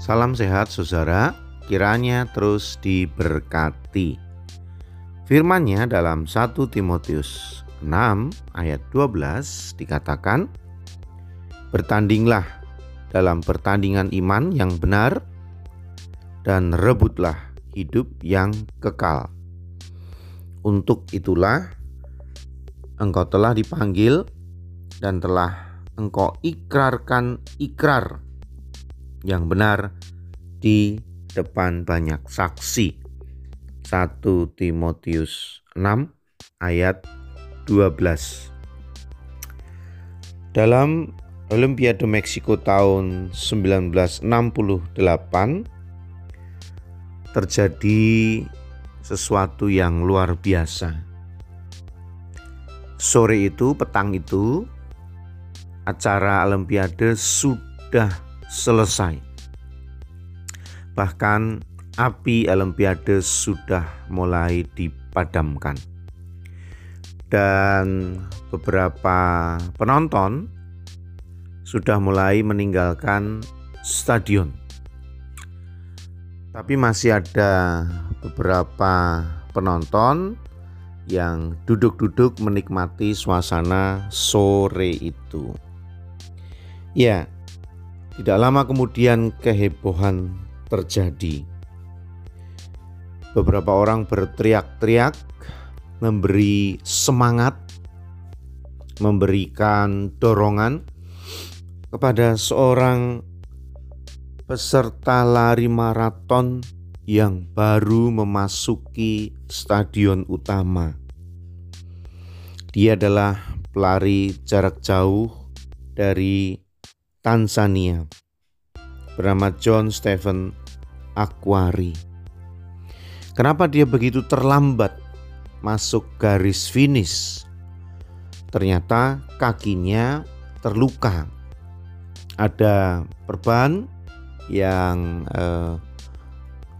Salam sehat saudara, kiranya terus diberkati. Firmannya dalam 1 Timotius 6 ayat 12 dikatakan, Bertandinglah dalam pertandingan iman yang benar dan rebutlah hidup yang kekal. Untuk itulah engkau telah dipanggil dan telah engkau ikrarkan ikrar yang benar di depan banyak saksi. 1 Timotius 6 ayat 12. Dalam Olimpiade Meksiko tahun 1968 terjadi sesuatu yang luar biasa. Sore itu, petang itu, acara Olimpiade sudah selesai. Bahkan api Olimpiade sudah mulai dipadamkan. Dan beberapa penonton sudah mulai meninggalkan stadion. Tapi masih ada beberapa penonton yang duduk-duduk menikmati suasana sore itu. Ya, tidak lama kemudian kehebohan terjadi. Beberapa orang berteriak-teriak, memberi semangat, memberikan dorongan kepada seorang peserta lari maraton yang baru memasuki stadion utama. Dia adalah pelari jarak jauh dari Tanzania bernama John Stephen Aquari. Kenapa dia begitu terlambat masuk garis finish? Ternyata kakinya terluka. Ada perban yang eh,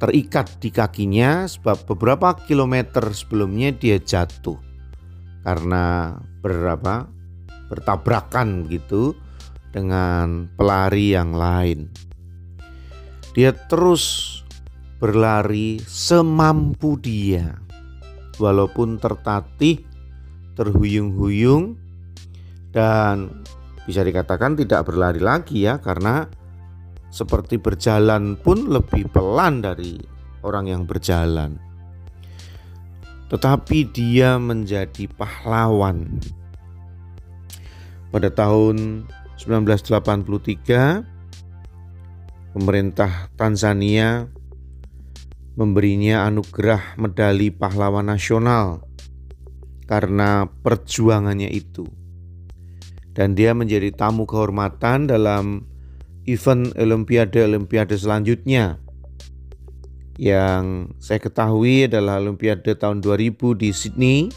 terikat di kakinya sebab beberapa kilometer sebelumnya dia jatuh karena berapa bertabrakan gitu dengan pelari yang lain. Dia terus berlari semampu dia, walaupun tertatih, terhuyung-huyung, dan bisa dikatakan tidak berlari lagi ya, karena seperti berjalan pun lebih pelan dari orang yang berjalan. Tetapi dia menjadi pahlawan. Pada tahun 1983 pemerintah Tanzania memberinya anugerah medali pahlawan nasional karena perjuangannya itu. Dan dia menjadi tamu kehormatan dalam event Olimpiade-Olimpiade selanjutnya. Yang saya ketahui adalah Olimpiade tahun 2000 di Sydney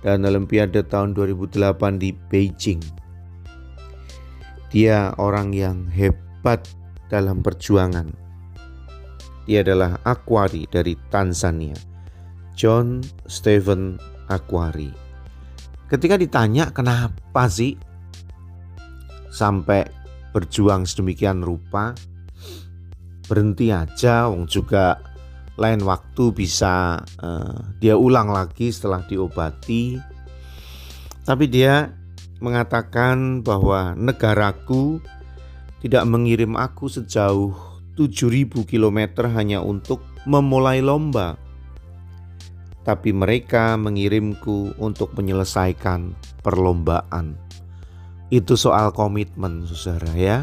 dan Olimpiade tahun 2008 di Beijing. Dia orang yang hebat dalam perjuangan. Dia adalah Aquari dari Tanzania. John Stephen Aquari. Ketika ditanya kenapa sih sampai berjuang sedemikian rupa, berhenti aja, wong juga lain waktu bisa uh, dia ulang lagi setelah diobati. Tapi dia mengatakan bahwa negaraku tidak mengirim aku sejauh 7000 km hanya untuk memulai lomba. Tapi mereka mengirimku untuk menyelesaikan perlombaan. Itu soal komitmen, saudara ya.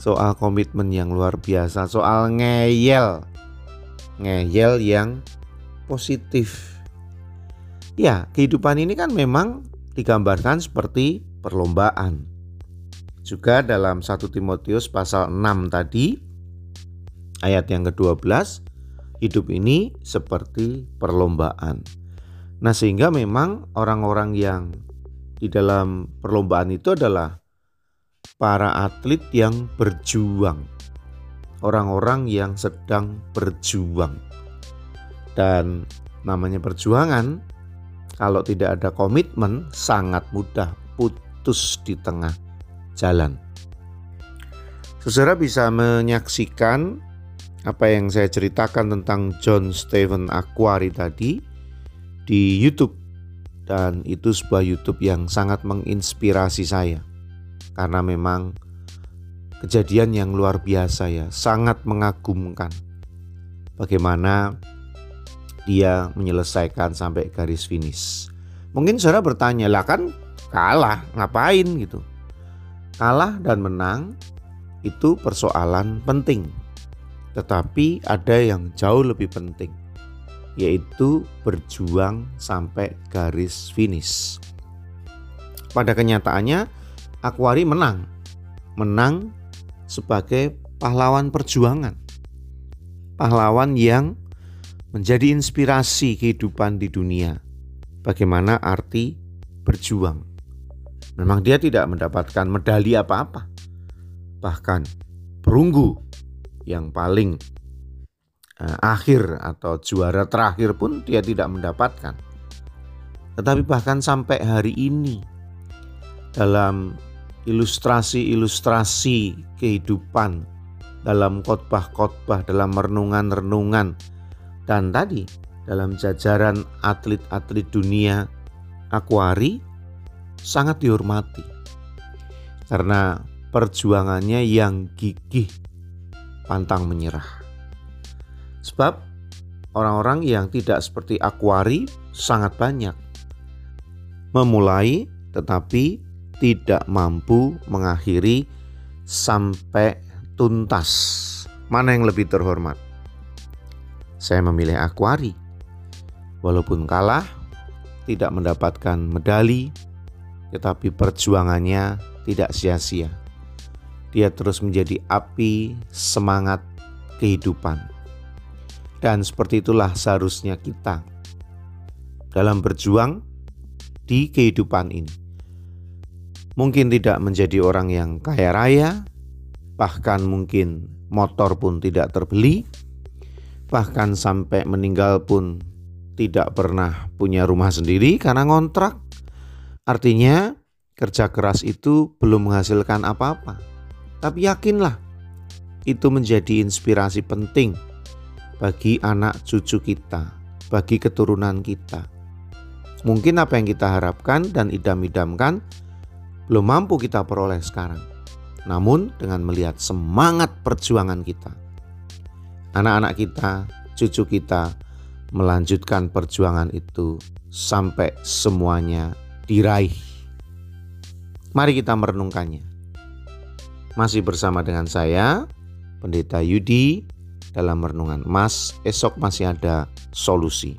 Soal komitmen yang luar biasa, soal ngeyel. Ngeyel yang positif. Ya, kehidupan ini kan memang digambarkan seperti perlombaan. Juga dalam 1 Timotius pasal 6 tadi ayat yang ke-12 hidup ini seperti perlombaan. Nah, sehingga memang orang-orang yang di dalam perlombaan itu adalah para atlet yang berjuang. Orang-orang yang sedang berjuang. Dan namanya perjuangan kalau tidak ada komitmen sangat mudah putus di tengah jalan. Saudara bisa menyaksikan apa yang saya ceritakan tentang John Stephen Aquari tadi di YouTube dan itu sebuah YouTube yang sangat menginspirasi saya karena memang kejadian yang luar biasa ya, sangat mengagumkan. Bagaimana dia menyelesaikan sampai garis finish. Mungkin saudara bertanya, lah kan kalah, ngapain gitu. Kalah dan menang itu persoalan penting. Tetapi ada yang jauh lebih penting, yaitu berjuang sampai garis finish. Pada kenyataannya, Aquari menang. Menang sebagai pahlawan perjuangan. Pahlawan yang menjadi inspirasi kehidupan di dunia. Bagaimana arti berjuang? Memang dia tidak mendapatkan medali apa-apa, bahkan perunggu yang paling uh, akhir atau juara terakhir pun dia tidak mendapatkan. Tetapi bahkan sampai hari ini dalam ilustrasi-ilustrasi kehidupan, dalam khotbah-khotbah, dalam renungan-renungan, dan tadi dalam jajaran atlet-atlet dunia akuari sangat dihormati karena perjuangannya yang gigih pantang menyerah. Sebab orang-orang yang tidak seperti Aquari sangat banyak. Memulai tetapi tidak mampu mengakhiri sampai tuntas. Mana yang lebih terhormat? Saya memilih Aquari. Walaupun kalah, tidak mendapatkan medali, tetapi perjuangannya tidak sia-sia dia terus menjadi api semangat kehidupan. Dan seperti itulah seharusnya kita dalam berjuang di kehidupan ini. Mungkin tidak menjadi orang yang kaya raya, bahkan mungkin motor pun tidak terbeli, bahkan sampai meninggal pun tidak pernah punya rumah sendiri karena ngontrak. Artinya, kerja keras itu belum menghasilkan apa-apa. Tapi yakinlah, itu menjadi inspirasi penting bagi anak cucu kita, bagi keturunan kita. Mungkin apa yang kita harapkan dan idam-idamkan belum mampu kita peroleh sekarang. Namun dengan melihat semangat perjuangan kita, anak-anak kita, cucu kita melanjutkan perjuangan itu sampai semuanya diraih. Mari kita merenungkannya. Masih bersama dengan saya, Pendeta Yudi, dalam Renungan Emas. Esok masih ada solusi.